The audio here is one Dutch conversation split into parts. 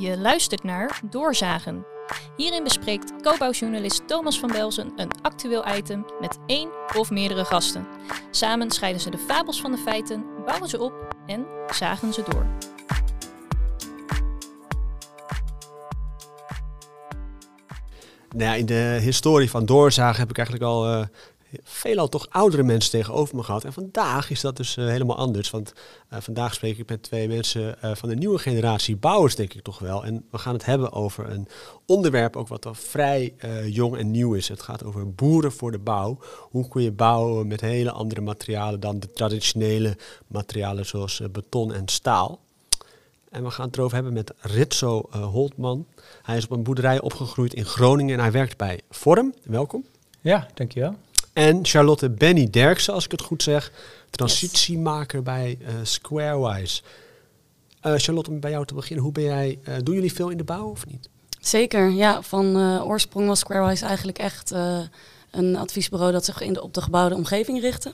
Je luistert naar Doorzagen. Hierin bespreekt co-bouwjournalist Thomas van Belzen een actueel item met één of meerdere gasten. Samen scheiden ze de fabels van de feiten, bouwen ze op en zagen ze door. Nou in de historie van doorzagen heb ik eigenlijk al eh, veelal toch oudere mensen tegenover me gehad. En vandaag is dat dus eh, helemaal anders. Want eh, vandaag spreek ik met twee mensen eh, van de nieuwe generatie bouwers, denk ik toch wel. En we gaan het hebben over een onderwerp ook wat al vrij jong en nieuw is. Het gaat over boeren voor de bouw. Hoe kun je bouwen met hele andere materialen dan de traditionele materialen zoals beton en staal. En we gaan het erover hebben met Ritso Holtman. Hij is op een boerderij opgegroeid in Groningen en hij werkt bij Vorm. Welkom. Ja, dankjewel. En Charlotte Benny Derksen, als ik het goed zeg, transitiemaker bij eh, Squarewise. Eh, Charlotte, om bij jou te beginnen, hoe ben jij, eh, doen jullie veel in de bouw of niet? Zeker, ja. Van oorsprong was Squarewise eigenlijk echt een adviesbureau dat zich in de, op de gebouwde omgeving richtte.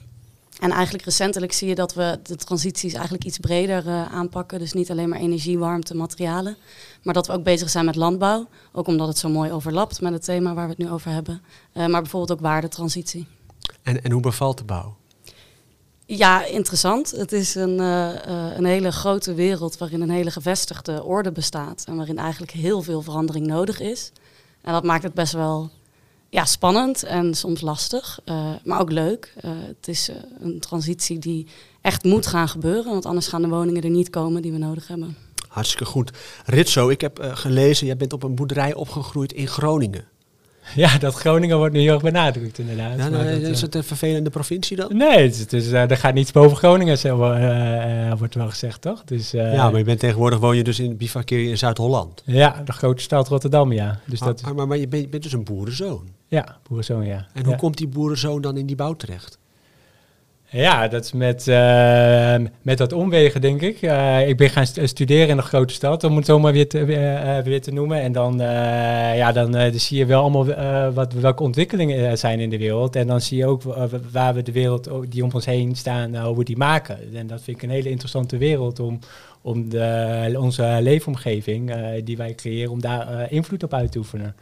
En eigenlijk recentelijk zie je dat we de transities eigenlijk iets breder eh, aanpakken. Dus niet alleen maar energie, warmte, materialen. Maar dat we ook bezig zijn met landbouw. Ook omdat het zo mooi overlapt met het thema waar we het nu over hebben. Eh, maar bijvoorbeeld ook waardetransitie. En, en hoe bevalt de bouw? Ja, interessant. Het is een, eh, een hele grote wereld waarin een hele gevestigde orde bestaat. En waarin eigenlijk heel veel verandering nodig is. En dat maakt het best wel ja, spannend en soms lastig, eh, maar ook leuk. Eh, het is eh, een transitie die echt moet gaan gebeuren, want anders gaan de woningen er niet komen die we nodig hebben. Hartstikke goed. Ritso, ik heb gelezen, jij bent op een boerderij opgegroeid in Groningen. Ja, dat Groningen wordt nu heel erg benadrukt inderdaad. Ja, nou, dat, is het een vervelende provincie dan? Nee, het, is- het is, eh, er gaat niets boven Groningen, zo, wordt wel gezegd, toch? Dus, eh, ja, maar je bent tegenwoordig woon je dus in bivakkeer je in Zuid-Holland. ja, de grote stad Rotterdam, ja. Dus Maar, dat is, maar, maar, maar je, bent, je bent dus een boerenzoon. Ja, boerenzoon, ja. En hoe ja. komt die boerenzoon dan in die bouw terecht? Ja, dat is met, eh, met dat omwegen, denk ik. Eh, ik ben gaan st- studeren in een grote stad, om het zo maar weer te, eh, eh, weer te noemen. En dan, eh, ja, dan, dan zie je wel allemaal wat, welke ontwikkelingen er zijn in de wereld. En dan zie je ook waar we de wereld die om ons heen staan, hoe we die maken. En dat vind ik een hele interessante wereld om, om de, onze leefomgeving die wij creëren, om daar invloed op uit te oefenen.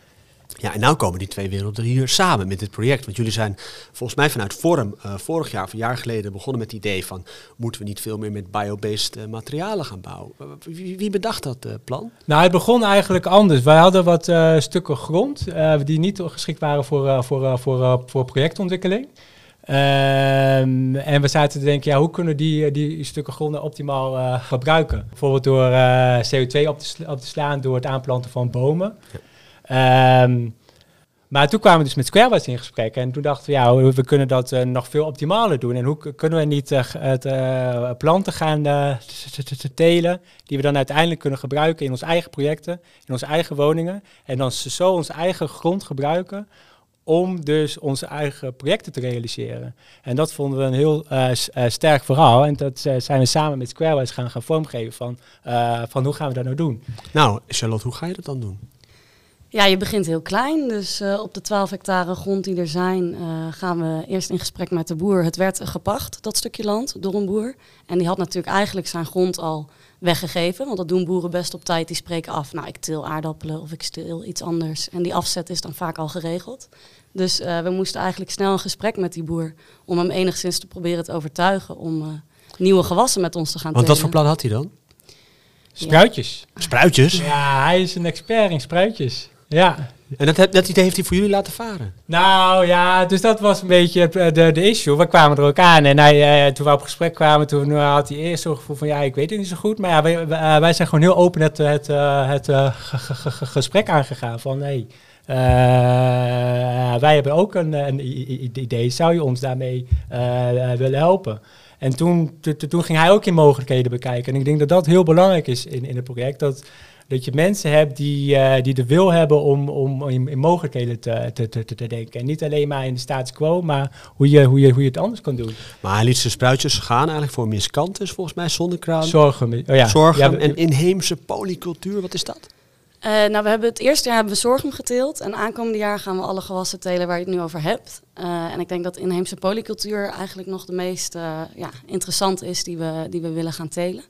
Ja, en nou komen die twee werelden hier samen met dit project. Want jullie zijn volgens mij vanuit Vorm eh, vorig jaar of een jaar geleden begonnen met het idee van... moeten we niet veel meer met biobased eh, materialen gaan bouwen? Eh, wie, wie bedacht dat plan? Nou, het begon eigenlijk anders. Wij hadden wat stukken grond die niet geschikt waren voor, voor, voor, voor projectontwikkeling. Ehm, en we zaten te denken, ja, hoe kunnen die, die stukken grond optimaal eh, gebruiken? Bijvoorbeeld door eh, CO2 op te, op te slaan door het aanplanten van bomen. Ehm, maar toen kwamen we dus met Squarewise in gesprek en toen dachten we, ja, we kunnen dat eh, nog veel optimaler doen. En hoe kunnen we niet eh, het, eh, planten gaan telen, die we dan uiteindelijk kunnen gebruiken in onze eigen projecten, in onze eigen woningen. En dan zo onze eigen grond gebruiken om dus onze eigen projecten te realiseren. En dat vonden we een heel sterk verhaal. En dat zijn we samen met Squarewise gaan, gaan vormgeven van, van hoe gaan we dat nou doen. Nou, Charlotte, hoe ga je dat dan doen? Ja, je begint heel klein. Dus eh, op de 12 hectare grond die er zijn, eh, gaan we eerst in gesprek met de boer. Het werd gepacht, dat stukje land, door een boer. En die had natuurlijk eigenlijk zijn grond al weggegeven. Want dat doen boeren best op tijd. Die spreken af, nou, ik til aardappelen of ik stil iets anders. En die afzet is dan vaak al geregeld. Dus eh, we moesten eigenlijk snel een gesprek met die boer. Om hem enigszins te proberen te overtuigen om eh, nieuwe gewassen met ons te gaan Want wat voor plan had hij dan? Spruitjes. Spruitjes? Ja, hij is een expert in spruitjes. Ja. En dat, dat idee heeft hij voor jullie laten varen? Nou ja, dus dat was een beetje eh, de, de issue. We kwamen er ook aan en hij, eh, toen we op gesprek kwamen, toen eh, had hij eerst zo'n gevoel van ja, ik weet het niet zo goed. Maar ja, wij, wij, zijn gewoon heel open het, het, het ge- ge- ge- ge- gesprek aangegaan van hey, eh, wij hebben ook een, een idee, zou je ons daarmee willen helpen? En toen, to- to- toen ging hij ook in mogelijkheden bekijken. En ik denk dat dat heel belangrijk is in, in het project. Dat, dat je mensen hebt die, eh, die de wil hebben om, om in, in mogelijkheden te, te, te, te denken. En niet alleen maar in de status quo, maar hoe je, hoe je, hoe je het anders kan doen. Maar hij liet zijn spruitjes gaan eigenlijk voor miskantes, volgens mij zonnekraan, Zorgen. Oh ja. zorgen Ja, en inheemse polycultuur. Wat is dat? Eh, nou, we hebben het eerste jaar hebben we sorghum geteeld. En aankomende jaar gaan we alle gewassen telen waar je het nu over hebt. Eh, en ik denk dat inheemse polycultuur eigenlijk nog de meest ja, interessant is die we, die we willen gaan telen.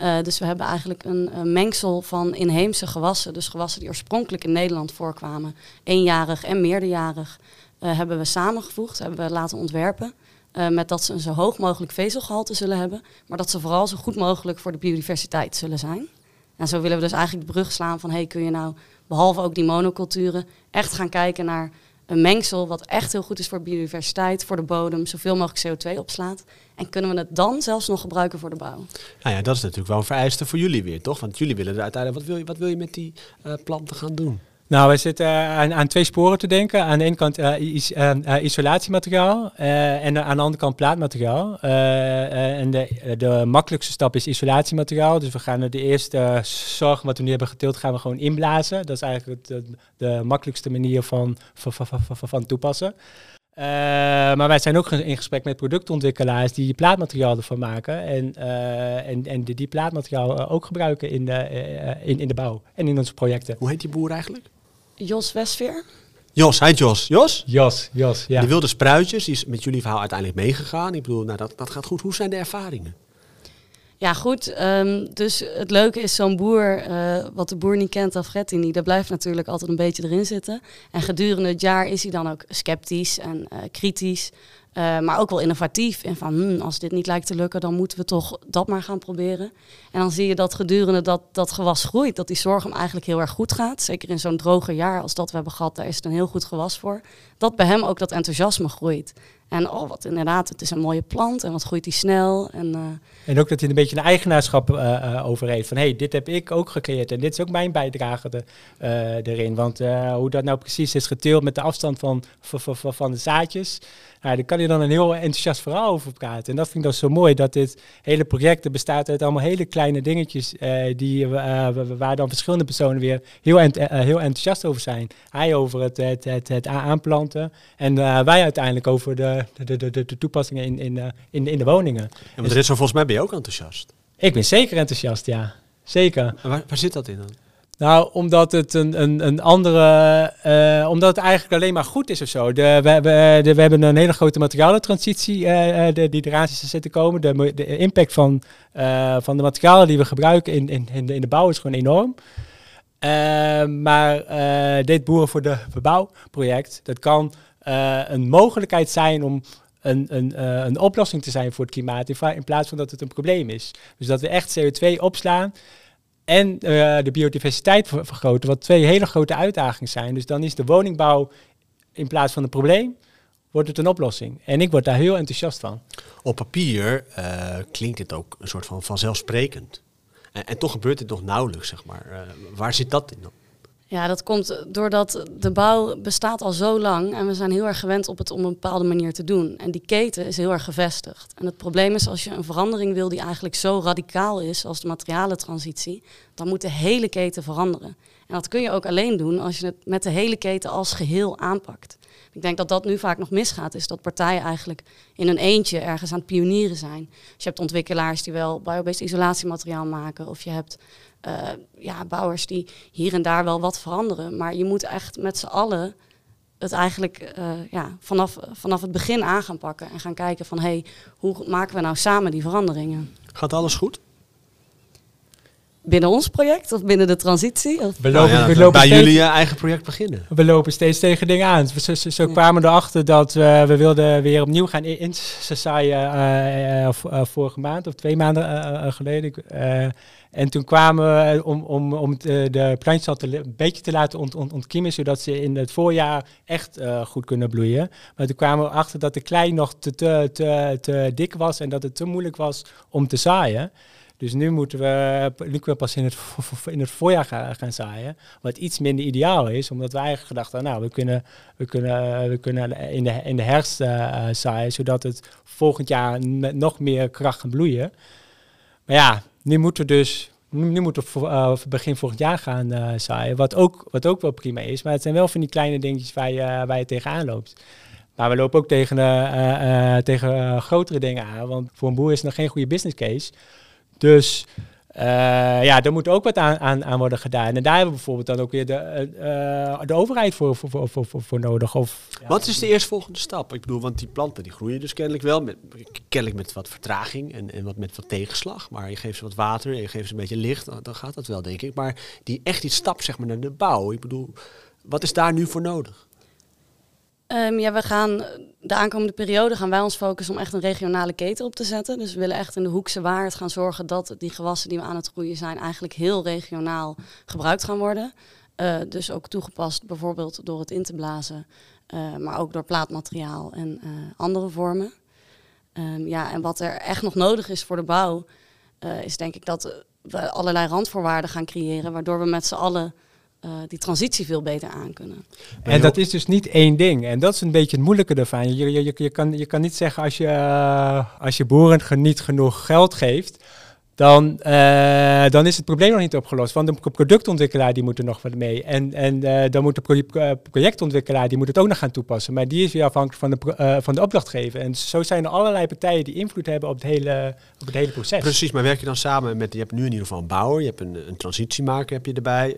Uh, dus we hebben eigenlijk een, mengsel van inheemse gewassen. Dus gewassen die oorspronkelijk in Nederland voorkwamen. Eenjarig en meerderjarig. Uh, hebben we samengevoegd, hebben we laten ontwerpen. Uh, met dat ze een zo hoog mogelijk vezelgehalte zullen hebben. Maar dat ze vooral zo goed mogelijk voor de biodiversiteit zullen zijn. En zo willen we dus eigenlijk de brug slaan van... hey, kun je nou, behalve ook die monoculturen... echt gaan kijken naar een mengsel wat echt heel goed is voor biodiversiteit, voor de bodem, zoveel mogelijk CO2 opslaat. En kunnen we het dan zelfs nog gebruiken voor de bouw? Nou ja, dat is natuurlijk wel een vereiste voor jullie weer, toch? Want jullie willen er uiteindelijk, wat wil je, wat wil je met die uh, planten gaan doen? Nou, we zitten aan, aan, twee sporen te denken. Aan de ene kant uh, is, uh, isolatiemateriaal en aan de andere kant plaatmateriaal. en de, de makkelijkste stap is isolatiemateriaal. Dus we gaan de eerste zorg wat we nu hebben geteeld, gaan we gewoon inblazen. Dat is eigenlijk de, de makkelijkste manier van, van, van, van, toepassen. maar wij zijn ook in gesprek met productontwikkelaars die plaatmateriaal ervan maken. En, en, en die, die plaatmateriaal ook gebruiken in de, in, in de bouw en in onze projecten. Hoe heet die boer eigenlijk? Jos Westveer. Jos, hij Jos. Jos? Jos, Jos, ja. De wilde spruitjes, die is met jullie verhaal uiteindelijk meegegaan. Ik bedoel, nou, dat, dat gaat goed. Hoe zijn de ervaringen? Ja, goed. Um, dus het leuke is zo'n boer, uh, wat de boer niet kent, Alfretti niet, dat blijft natuurlijk altijd een beetje erin zitten. En gedurende het jaar is hij dan ook sceptisch en uh, kritisch. Uh, maar ook wel innovatief. En van, hmm, als dit niet lijkt te lukken, dan moeten we toch dat maar gaan proberen. En dan zie je dat gedurende dat, dat gewas groeit, dat die zorg eigenlijk heel erg goed gaat. Zeker in zo'n droger jaar als dat we hebben gehad, daar is het een heel goed gewas voor. Dat bij hem ook dat enthousiasme groeit. En oh, wat inderdaad, het is een mooie plant en wat groeit die snel. En, uh... en ook dat hij een beetje een eigenaarschap uh, uh, over heeft. Van hé, hey, dit heb ik ook gecreëerd en dit is ook mijn bijdrage de, erin. Want hoe dat nou precies is geteeld met de afstand van, van, van, van de zaadjes. Nou, daar kan je dan een heel enthousiast verhaal over praten. En dat vind ik dan zo mooi, dat dit hele project bestaat uit allemaal hele kleine dingetjes die, waar dan verschillende personen weer heel, heel enthousiast over zijn. Hij over het, het, het, het aanplanten en wij uiteindelijk over de de, de, de, de toepassingen in, in, uh, in, in de woningen. Ja, maar dus, is volgens mij ben je ook enthousiast. Ik ben zeker enthousiast, ja. Zeker. waar, waar zit dat in dan? Nou, omdat het een, een, een andere. Uh, omdat het eigenlijk alleen maar goed is of zo. De, we, we, de, we hebben een hele grote materialentransitie uh, de, die eraan zit te komen. De, de impact van, uh, van de materialen die we gebruiken in, in, in, de, in de bouw is gewoon enorm. maar dit Boeren voor de Verbouwproject, dat kan uh, een mogelijkheid zijn om een, een, uh, een oplossing te zijn voor het klimaat, in, plaats van dat het een probleem is. Dus dat we echt CO2 opslaan en uh, de biodiversiteit vergroten, wat twee hele grote uitdagingen zijn. Dus dan is de woningbouw in plaats van een probleem, wordt het een oplossing. En ik word daar heel enthousiast van. Op papier klinkt dit ook een soort van vanzelfsprekend. En, en toch gebeurt het nog nauwelijks, zeg maar. waar zit dat in? Ja, dat komt doordat de bouw bestaat al zo lang en we zijn heel erg gewend op het op een bepaalde manier te doen. En die keten is heel erg gevestigd. En het probleem is als je een verandering wil die eigenlijk zo radicaal is als de materialentransitie, dan moet de hele keten veranderen. En dat kun je ook alleen doen als je het met de hele keten als geheel aanpakt. Ik denk dat dat nu vaak nog misgaat, is dat partijen eigenlijk in een eentje ergens aan het pionieren zijn. Dus je hebt ontwikkelaars die wel biobased isolatiemateriaal maken, of je hebt uh, ja, bouwers die hier en daar wel wat veranderen. Maar je moet echt met z'n allen het eigenlijk uh, ja, vanaf, vanaf het begin aan gaan pakken. En gaan kijken van, hé, hey, hoe maken we nou samen die veranderingen? Gaat alles goed? Binnen ons project of binnen de transitie? Of? We lopen, nou we lopen bij jullie uh, eigen project beginnen. We lopen steeds tegen dingen aan. Zo, zo, zo kwamen we erachter dat uh, we wilden weer opnieuw gaan insaaien uh, vorige maand of twee maanden geleden. en toen kwamen we om, om, om de, de plantjes al te, een beetje te laten ont, ont, ontkiemen, zodat ze in het voorjaar echt goed kunnen bloeien. Maar toen kwamen we achter dat de klei nog te, te, te, te dik was en dat het te moeilijk was om te zaaien. Dus nu moeten we, we pas in het, in het voorjaar gaan, zaaien. Wat iets minder ideaal is, omdat we eigenlijk gedacht nou, we kunnen, we kunnen, we kunnen in, de, in de herfst uh, zaaien, zodat het volgend jaar met nog meer kracht gaat bloeien. Maar ja, nu moeten we dus nu, moeten we uh, begin volgend jaar gaan uh, zaaien, wat ook, wat ook wel prima is. Maar het zijn wel van die kleine dingetjes waar je, waar je tegenaan loopt. Maar we lopen ook tegen, tegen grotere dingen aan, want voor een boer is het nog geen goede business case dus ja, daar moet ook wat aan, aan, worden gedaan. En daar hebben we bijvoorbeeld dan ook weer de, de overheid voor, voor, voor, voor, nodig. Of, Wat is de eerstvolgende stap? Ik bedoel, want die planten die groeien dus kennelijk wel, met, kennelijk met wat vertraging en, en wat met wat tegenslag. Maar je geeft ze wat water en je geeft ze een beetje licht, dan gaat dat wel, denk ik. Maar die echt die stap zeg maar, naar de bouw, ik bedoel, wat is daar nu voor nodig? Um, ja, we gaan de aankomende periode gaan wij ons focussen om echt een regionale keten op te zetten. Dus we willen echt in de Hoekse Waard gaan zorgen dat die gewassen die we aan het groeien zijn eigenlijk heel regionaal gebruikt gaan worden. Uh, dus ook toegepast bijvoorbeeld door het in te blazen, uh, maar ook door plaatmateriaal en andere vormen. Um, ja, en wat er echt nog nodig is voor de bouw, is denk ik dat we allerlei randvoorwaarden gaan creëren, waardoor we met z'n allen uh, die transitie veel beter aan kunnen. En dat is dus niet één ding. En dat is een beetje het moeilijke ervan. Je, je, je, je, kan, je kan niet zeggen als je, uh, als je boeren niet genoeg geld geeft, dan, uh, dan is het probleem nog niet opgelost. Want de productontwikkelaar die moet er nog wat mee. En, en uh, dan moet de uh, projectontwikkelaar die moet het ook nog gaan toepassen. Maar die is weer afhankelijk van de, van de opdrachtgever. En zo zijn er allerlei partijen die invloed hebben op het hele, op het hele proces. Precies, maar werk je dan samen met, je hebt nu in ieder geval een bouwer, je hebt een, een transitiemaker heb je erbij.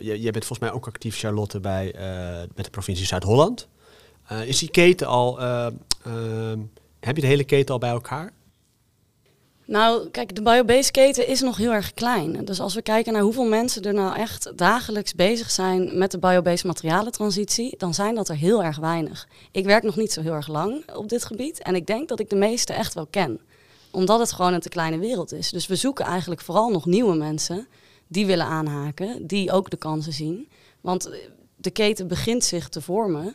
je, je bent volgens mij ook actief, Charlotte, bij, met de provincie Zuid-Holland. is die keten al, heb je de hele keten al bij elkaar? Nou, kijk, de biobased keten is nog heel erg klein. Dus als we kijken naar hoeveel mensen er nou echt dagelijks bezig zijn met de biobased materialentransitie, dan zijn dat er heel erg weinig. Ik werk nog niet zo heel erg lang op dit gebied en ik denk dat ik de meeste echt wel ken. Omdat het gewoon een te kleine wereld is. Dus we zoeken eigenlijk vooral nog nieuwe mensen die willen aanhaken, die ook de kansen zien. Want de keten begint zich te vormen,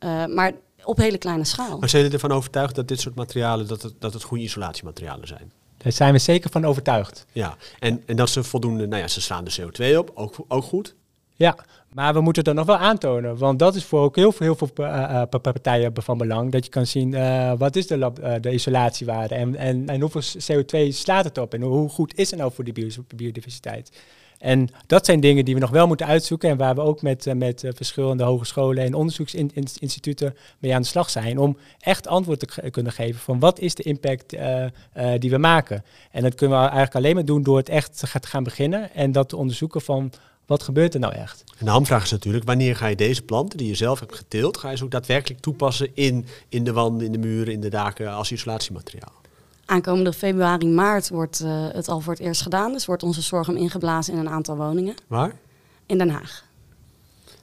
uh, maar op hele kleine schaal. Maar zijn jullie ervan overtuigd dat dit soort materialen dat het, dat het goede isolatiematerialen zijn? Daar zijn we zeker van overtuigd. Ja, en, en dat ze voldoende, nou ja, ze slaan de CO2 op, ook, ook goed. Ja, maar we moeten dat nog wel aantonen. Want dat is voor ook heel veel, heel veel uh, partijen van belang. Dat je kan zien uh, wat is de, lab, uh, de isolatiewaarde en, en, en hoeveel CO2 slaat het op. En hoe goed is het nou voor de biodiversiteit. En dat zijn dingen die we nog wel moeten uitzoeken en waar we ook met, uh, met uh, verschillende hogescholen en onderzoeksinstituten mee aan de slag zijn om echt antwoord te kunnen geven van wat is de impact uh, die we maken. En dat kunnen we eigenlijk alleen maar doen door het echt te gaan beginnen en dat te onderzoeken van wat gebeurt er nou echt? En de hamvraag is natuurlijk, wanneer ga je deze planten die je zelf hebt geteeld, ga je ze ook daadwerkelijk toepassen in, in de wanden, in de muren, in de daken als isolatiemateriaal? Aankomende februari, maart wordt uh, het al voor het eerst gedaan. Dus wordt onze zorgum ingeblazen in een aantal woningen. Waar? In Den Haag.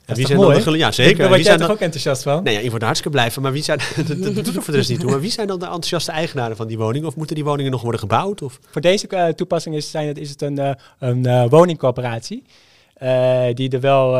Ja, wie zijn mooi, dan de, ja, zeker. Daar word jij toch ook enthousiast van? Nee, ja, ik word hartstikke blij van. Maar wie zijn, dat doet er voor de rest niet toe. Maar wie zijn dan de enthousiaste eigenaren van die woning? Of moeten die woningen nog worden gebouwd? Of? Voor deze uh, toepassing is, zijn het, is het een, uh, een uh, woningcorporatie. die er wel,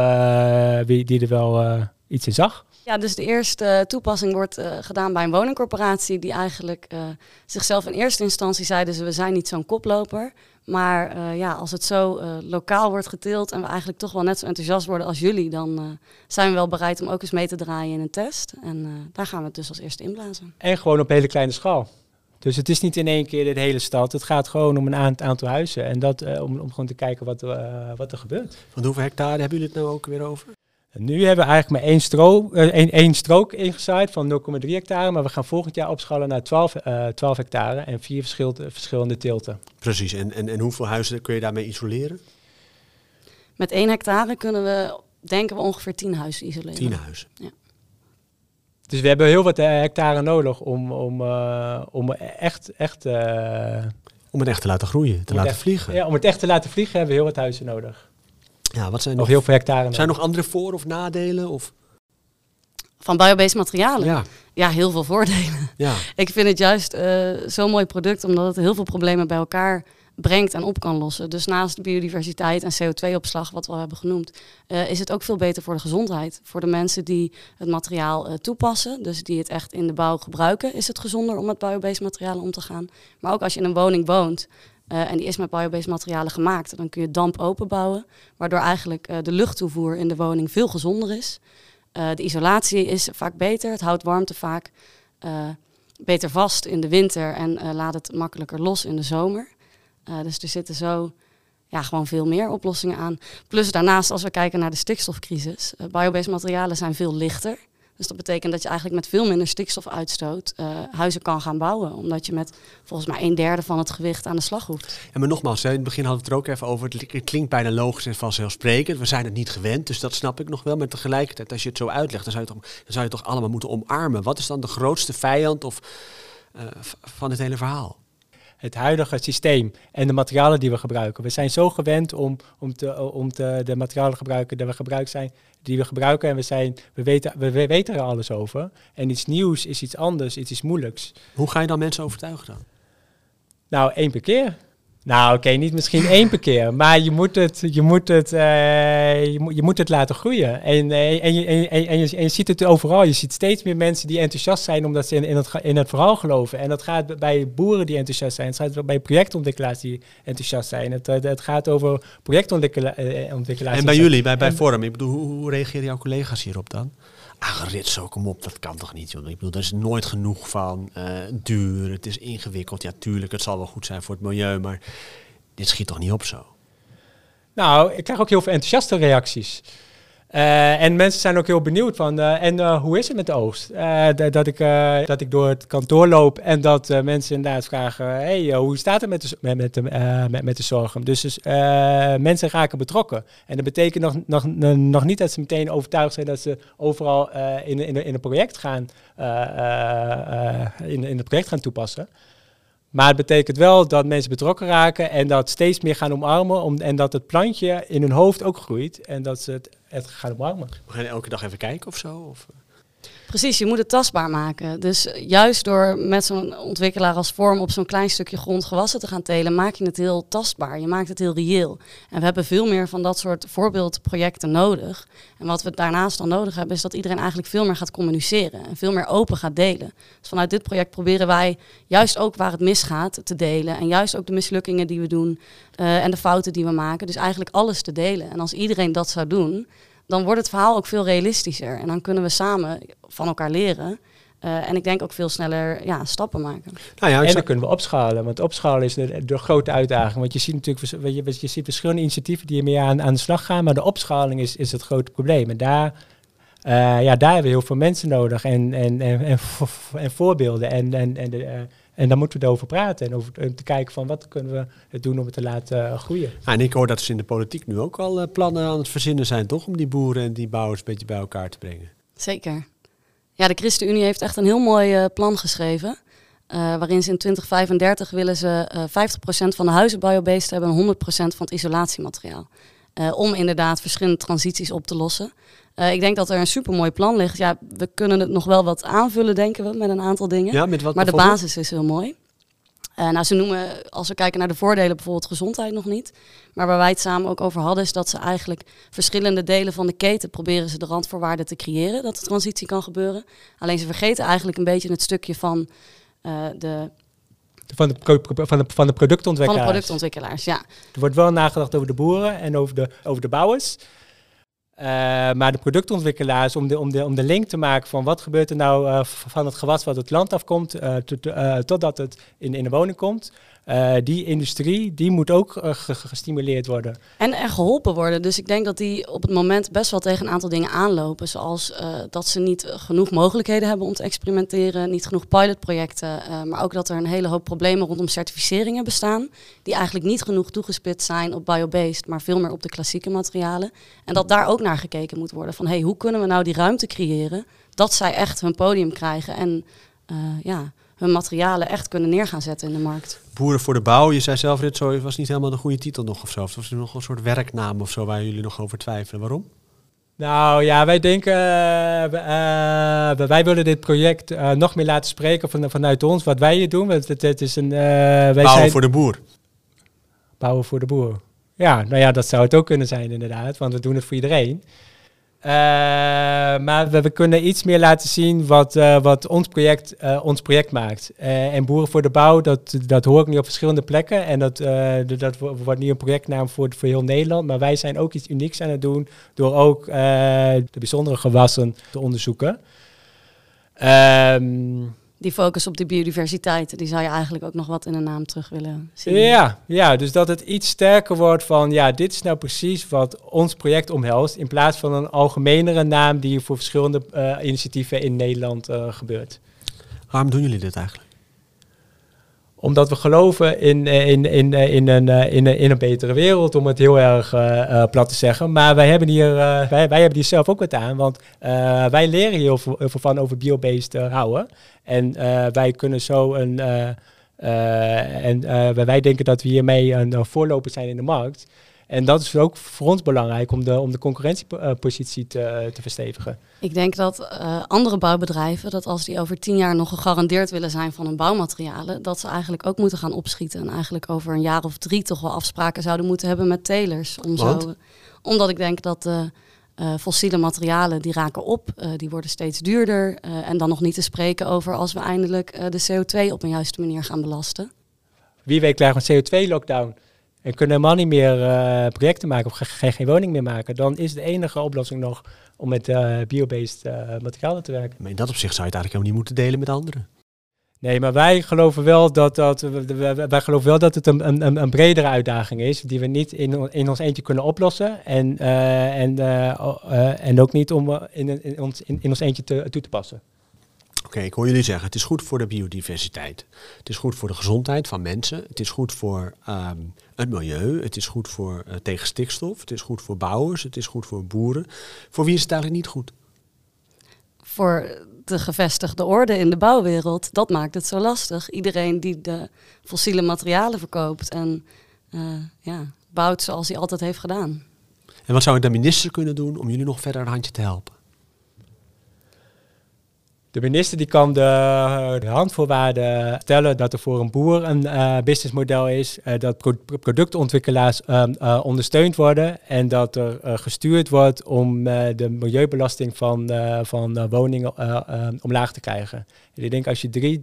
die er wel iets in zag. Ja, dus de eerste toepassing wordt uh, gedaan bij een woningcorporatie die eigenlijk uh, zichzelf in eerste instantie zeiden ze we zijn niet zo'n koploper. Maar uh, ja, als het zo lokaal wordt geteeld en we eigenlijk toch wel net zo enthousiast worden als jullie, dan zijn we wel bereid om ook eens mee te draaien in een test. En daar gaan we het dus als eerste inblazen. En gewoon op hele kleine schaal. Dus het is niet in één keer de hele stad. Het gaat gewoon om een aantal huizen. En dat om, om gewoon te kijken wat, wat er gebeurt. Van hoeveel hectare hebben jullie het nou ook weer over? Nu hebben we eigenlijk maar één, stro uh, één, één strook ingezaaid van 0,3 hectare. Maar we gaan volgend jaar opschalen naar 12, uh, 12 hectare en vier verschillende, verschillende tilten. Precies. En, en, en hoeveel huizen kun je daarmee isoleren? Met één hectare kunnen we, denken we, ongeveer 10 huizen isoleren. 10 huizen. Ja. Dus we hebben heel wat hectare nodig om, om, uh, om echt... echt om het echt te laten groeien, te laten echt, vliegen. Ja, om het echt te laten vliegen hebben we heel wat huizen nodig. Ja, wat zijn nog nog, heel veel hectare. zijn nog andere voor- of nadelen? Of? Van biobased materialen? Ja. ja, heel veel voordelen. Ja. Ik vind het juist uh, zo'n mooi product omdat het heel veel problemen bij elkaar brengt en op kan lossen. Dus naast biodiversiteit en CO2-opslag, wat we al hebben genoemd, uh, is het ook veel beter voor de gezondheid. Voor de mensen die het materiaal uh, toepassen, dus die het echt in de bouw gebruiken, is het gezonder om met biobased materialen om te gaan. Maar ook als je in een woning woont, uh, en die is met biobased materialen gemaakt. Dan kun je damp openbouwen, waardoor eigenlijk uh, de luchttoevoer in de woning veel gezonder is. Uh, de isolatie is vaak beter, het houdt warmte vaak beter vast in de winter en laat het makkelijker los in de zomer. dus er zitten zo ja, gewoon veel meer oplossingen aan. Plus daarnaast, als we kijken naar de stikstofcrisis, biobased materialen zijn veel lichter. Dus dat betekent dat je eigenlijk met veel minder stikstofuitstoot uh, huizen kan gaan bouwen. Omdat je met volgens mij een derde van het gewicht aan de slag hoeft. En maar nogmaals, in het begin hadden we het er ook even over. Het klinkt bijna logisch en vanzelfsprekend. We zijn het niet gewend, dus dat snap ik nog wel. Maar tegelijkertijd, als je het zo uitlegt, dan zou je, toch, toch allemaal moeten omarmen. Wat is dan de grootste vijand of, uh, van het hele verhaal? Het huidige systeem en de materialen die we gebruiken. We zijn zo gewend om, om, te, om te, de materialen te gebruiken die we, gebruikt zijn, die we gebruiken. En we, zijn, we, weten, we, we weten er alles over. En iets nieuws is iets anders, iets is moeilijks. Hoe ga je dan mensen overtuigen dan? Nou, één per keer. Nou, oké, niet misschien één per keer, maar je moet het, je moet het, uh, je, moet, je moet het laten groeien. En, uh, en, je, en, en, je, en je ziet het overal. Je ziet steeds meer mensen die enthousiast zijn omdat ze in, in, het, in het verhaal geloven. En dat gaat bij boeren die enthousiast zijn. Het gaat bij projectontwikkelaars die enthousiast zijn. Het, het gaat over projectontwikkelaars. En bij jullie, bij, bij Forum, ik bedoel, hoe, hoe reageren jouw collega's hierop dan? Ah, zo, kom op, dat kan toch niet? Joh. Ik bedoel, er is nooit genoeg van. Uh, duur, het is ingewikkeld. Ja, tuurlijk, het zal wel goed zijn voor het milieu, maar dit schiet toch niet op zo? Nou, ik krijg ook heel veel enthousiaste reacties. Uh, en mensen zijn ook heel benieuwd van, uh, en uh, hoe is het met de oogst? dat, ik, dat ik door het kantoor loop en dat mensen inderdaad vragen, hey, hoe staat het met de, met, de, met, met de zorgen? Dus, dus mensen raken betrokken. En dat betekent nog, nog, nog niet dat ze meteen overtuigd zijn dat ze overal in, in, in, project gaan, in, in het project gaan toepassen. Maar het betekent wel dat mensen betrokken raken en dat steeds meer gaan omarmen. Om, en dat het plantje in hun hoofd ook groeit en dat ze het, het gaan omarmen. We gaan elke dag even kijken of zo? Of? Precies, je moet het tastbaar maken. Dus juist door met zo'n ontwikkelaar als vorm op zo'n klein stukje grond gewassen te gaan telen, maak je het heel tastbaar. Je maakt het heel reëel. En we hebben veel meer van dat soort voorbeeldprojecten nodig. En wat we daarnaast dan nodig hebben, is dat iedereen eigenlijk veel meer gaat communiceren en veel meer open gaat delen. Dus vanuit dit project proberen wij juist ook waar het misgaat te delen. En juist ook de mislukkingen die we doen uh, en de fouten die we maken. Dus eigenlijk alles te delen. En als iedereen dat zou doen, dan wordt het verhaal ook veel realistischer. En dan kunnen we samen van elkaar leren. Uh, en ik denk ook veel sneller ja, stappen maken. Nou ja, en dan kunnen we opschalen. Want opschalen is de, de grote uitdaging. Want je ziet natuurlijk je, je ziet verschillende initiatieven die ermee aan, aan de slag gaan. Maar de opschaling is, is het grote probleem. En daar, uh, ja, daar hebben we heel veel mensen nodig. En, en, en, en, en voorbeelden. En, en, en de, uh, en dan moeten we erover praten en over te kijken van wat kunnen we doen om het te laten uh, groeien. en ik hoor dat ze in de politiek nu ook al uh, plannen aan het verzinnen zijn, toch? Om die boeren en die bouwers een beetje bij elkaar te brengen. Zeker. Ja, de ChristenUnie heeft echt een heel mooi uh, plan geschreven. waarin ze in 2035 willen ze 50% van de huizen biobased hebben en 100% van het isolatiemateriaal. om inderdaad verschillende transities op te lossen. Uh, ik denk dat er een supermooi plan ligt. Ja, we kunnen het nog wel wat aanvullen, denken we, met een aantal dingen. Ja, met wat maar de basis is heel mooi. Uh, nou, ze noemen, als we kijken naar de voordelen, bijvoorbeeld gezondheid nog niet. Maar waar wij het samen ook over hadden, is dat ze eigenlijk verschillende delen van de keten proberen ze de randvoorwaarden te creëren, dat de transitie kan gebeuren. Alleen ze vergeten eigenlijk een beetje het stukje van uh, de van de, van, de, van de productontwikkelaars. Van de productontwikkelaars, ja. Er wordt wel nagedacht over de boeren en over de, over de bouwers. Uh, maar de productontwikkelaars, om de, om, de, om de link te maken van wat gebeurt er nou uh, van het gewas wat het land afkomt, uh, totdat het in, in de woning komt. Uh, die industrie, die moet ook uh, gestimuleerd worden. En er geholpen worden. Dus ik denk dat die op het moment best wel tegen een aantal dingen aanlopen. Zoals uh, dat ze niet genoeg mogelijkheden hebben om te experimenteren, niet genoeg pilotprojecten. maar ook dat er een hele hoop problemen rondom certificeringen bestaan. Die eigenlijk niet genoeg toegespitst zijn op biobased, maar veel meer op de klassieke materialen. En dat daar ook naar gekeken moet worden. Van hey, hoe kunnen we nou die ruimte creëren dat zij echt hun podium krijgen en ja, hun materialen echt kunnen neer gaan zetten in de markt. Boeren voor de bouw, je zei zelf, dit zo was niet helemaal de goede titel nog of zo. Of was er nog een soort werknaam of zo waar jullie nog over twijfelen? Waarom? Nou ja, wij denken, uh, uh, wij willen dit project uh, nog meer laten spreken van, vanuit ons, wat wij hier doen. Het, het, het is een, wij Bouwen zijn, voor de boer. Bouwen voor de boer. Ja, nou ja, dat zou het ook kunnen zijn inderdaad, want we doen het voor iedereen. Uh, maar we, kunnen iets meer laten zien wat, uh, wat ons, project, uh, ons project maakt. en Boeren voor de Bouw, dat, dat hoor ik nu op verschillende plekken. En dat, dat wordt nu een projectnaam voor, voor heel Nederland. Maar wij zijn ook iets unieks aan het doen door ook de bijzondere gewassen te onderzoeken. Um, die focus op de biodiversiteit, die zou je eigenlijk ook nog wat in de naam terug willen zien. Ja, ja, dus dat het iets sterker wordt van, ja, dit is nou precies wat ons project omhelst, in plaats van een algemenere naam die voor verschillende uh, initiatieven in Nederland uh, gebeurt. Waarom doen jullie dit eigenlijk? Omdat we geloven in, in, in, in, een, in, een, in een betere wereld, om het heel erg plat te zeggen. Maar wij hebben hier, wij, wij hebben hier zelf ook wat aan, want wij leren hier heel veel van over biobased houden. En wij kunnen zo een. en wij denken dat we hiermee een voorloper zijn in de markt. En dat is ook voor ons belangrijk om de, om de concurrentiepositie te, te verstevigen. Ik denk dat uh, andere bouwbedrijven, dat als die over tien jaar nog gegarandeerd willen zijn van hun bouwmaterialen, dat ze eigenlijk ook moeten gaan opschieten. En eigenlijk over een jaar of drie toch wel afspraken zouden moeten hebben met telers. Om zo, omdat ik denk dat de uh, fossiele materialen die raken op, uh, die worden steeds duurder. en dan nog niet te spreken over als we eindelijk de CO2 op een juiste manier gaan belasten. Wie weet krijgen we een CO2-lockdown en kunnen helemaal niet meer uh, projecten maken of geen, geen woning meer maken, dan is de enige oplossing nog om met uh, biobased uh, materialen te werken. Maar in dat opzicht zou je het eigenlijk helemaal niet moeten delen met anderen. Nee, maar wij geloven wel dat, dat, wij geloven wel dat het een, een, een bredere uitdaging is, die we niet in, in ons eentje kunnen oplossen. En, en, en ook niet om in, in, ons, in, in ons eentje te, toe te passen. Oké, ik hoor jullie zeggen, het is goed voor de biodiversiteit. Het is goed voor de gezondheid van mensen. Het is goed voor um, het milieu. Het is goed voor uh, tegen stikstof. Het is goed voor bouwers. Het is goed voor boeren. Voor wie is het eigenlijk niet goed? Voor de gevestigde orde in de bouwwereld. Dat maakt het zo lastig. Iedereen die de fossiele materialen verkoopt en uh, ja, bouwt zoals hij altijd heeft gedaan. En wat zou de minister kunnen doen om jullie nog verder een handje te helpen? De minister die kan de, de handvoorwaarden stellen dat er voor een boer een uh, businessmodel is, uh, dat pro productontwikkelaars uh, ondersteund worden en dat er gestuurd wordt om de milieubelasting van, van woningen omlaag te krijgen. En ik denk als je drie,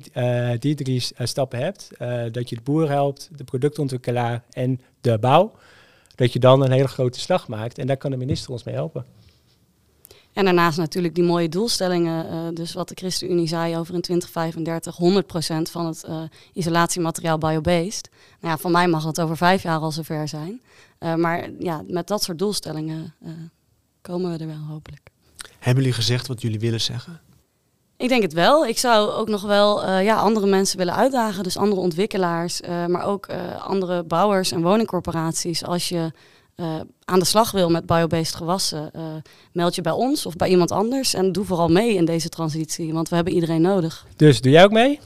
die drie stappen hebt, dat je de boer helpt, de productontwikkelaar en de bouw, dat je dan een hele grote slag maakt en daar kan de minister ons mee helpen. En daarnaast natuurlijk die mooie doelstellingen. Uh, dus wat de ChristenUnie zei over in 2035 100% van het uh, isolatiemateriaal biobased. Nou ja, van mij mag dat over vijf jaar al zover zijn. Uh, maar ja, met dat soort doelstellingen komen we er wel hopelijk. Hebben jullie gezegd wat jullie willen zeggen? Ik denk het wel. Ik zou ook nog wel ja, andere mensen willen uitdagen. Dus andere ontwikkelaars, maar ook andere bouwers en woningcorporaties. Als je uh, aan de slag wil met biobased gewassen, uh, meld je bij ons of bij iemand anders. En doe vooral mee in deze transitie, want we hebben iedereen nodig. Dus doe jij ook mee?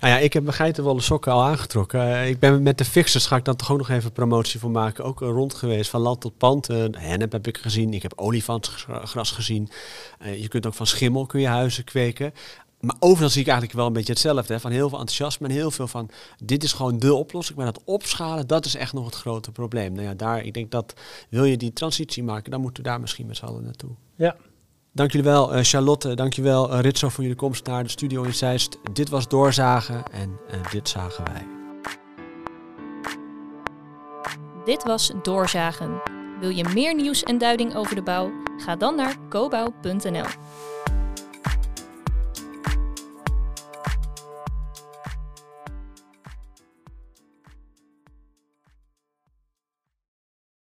Nou ja, ik heb mijn geitenwolle sokken al aangetrokken. Uh, ik ben met de fixers, ga ik dan toch ook nog even promotie voor maken. Ook rond geweest, van land tot pand. Uh, hennep heb ik gezien, ik heb olifantsgras gezien. Uh, je kunt ook van schimmel kun je huizen kweken maar overal zie ik eigenlijk wel een beetje hetzelfde. Hè? Van heel veel enthousiasme en heel veel van dit is gewoon de oplossing. Maar dat opschalen, dat is echt nog het grote probleem. Nou ja, daar, ik denk dat wil je die transitie maken, dan moeten we daar misschien met z'n allen naartoe. Ja. Dank jullie wel, uh, Charlotte. Dank je wel, uh, Ritso, voor jullie komst naar de studio in Zeist. Dit was Doorzagen en uh, dit zagen wij. Dit was Doorzagen. Wil je meer nieuws en duiding over de bouw? Ga dan naar cobouw.nl.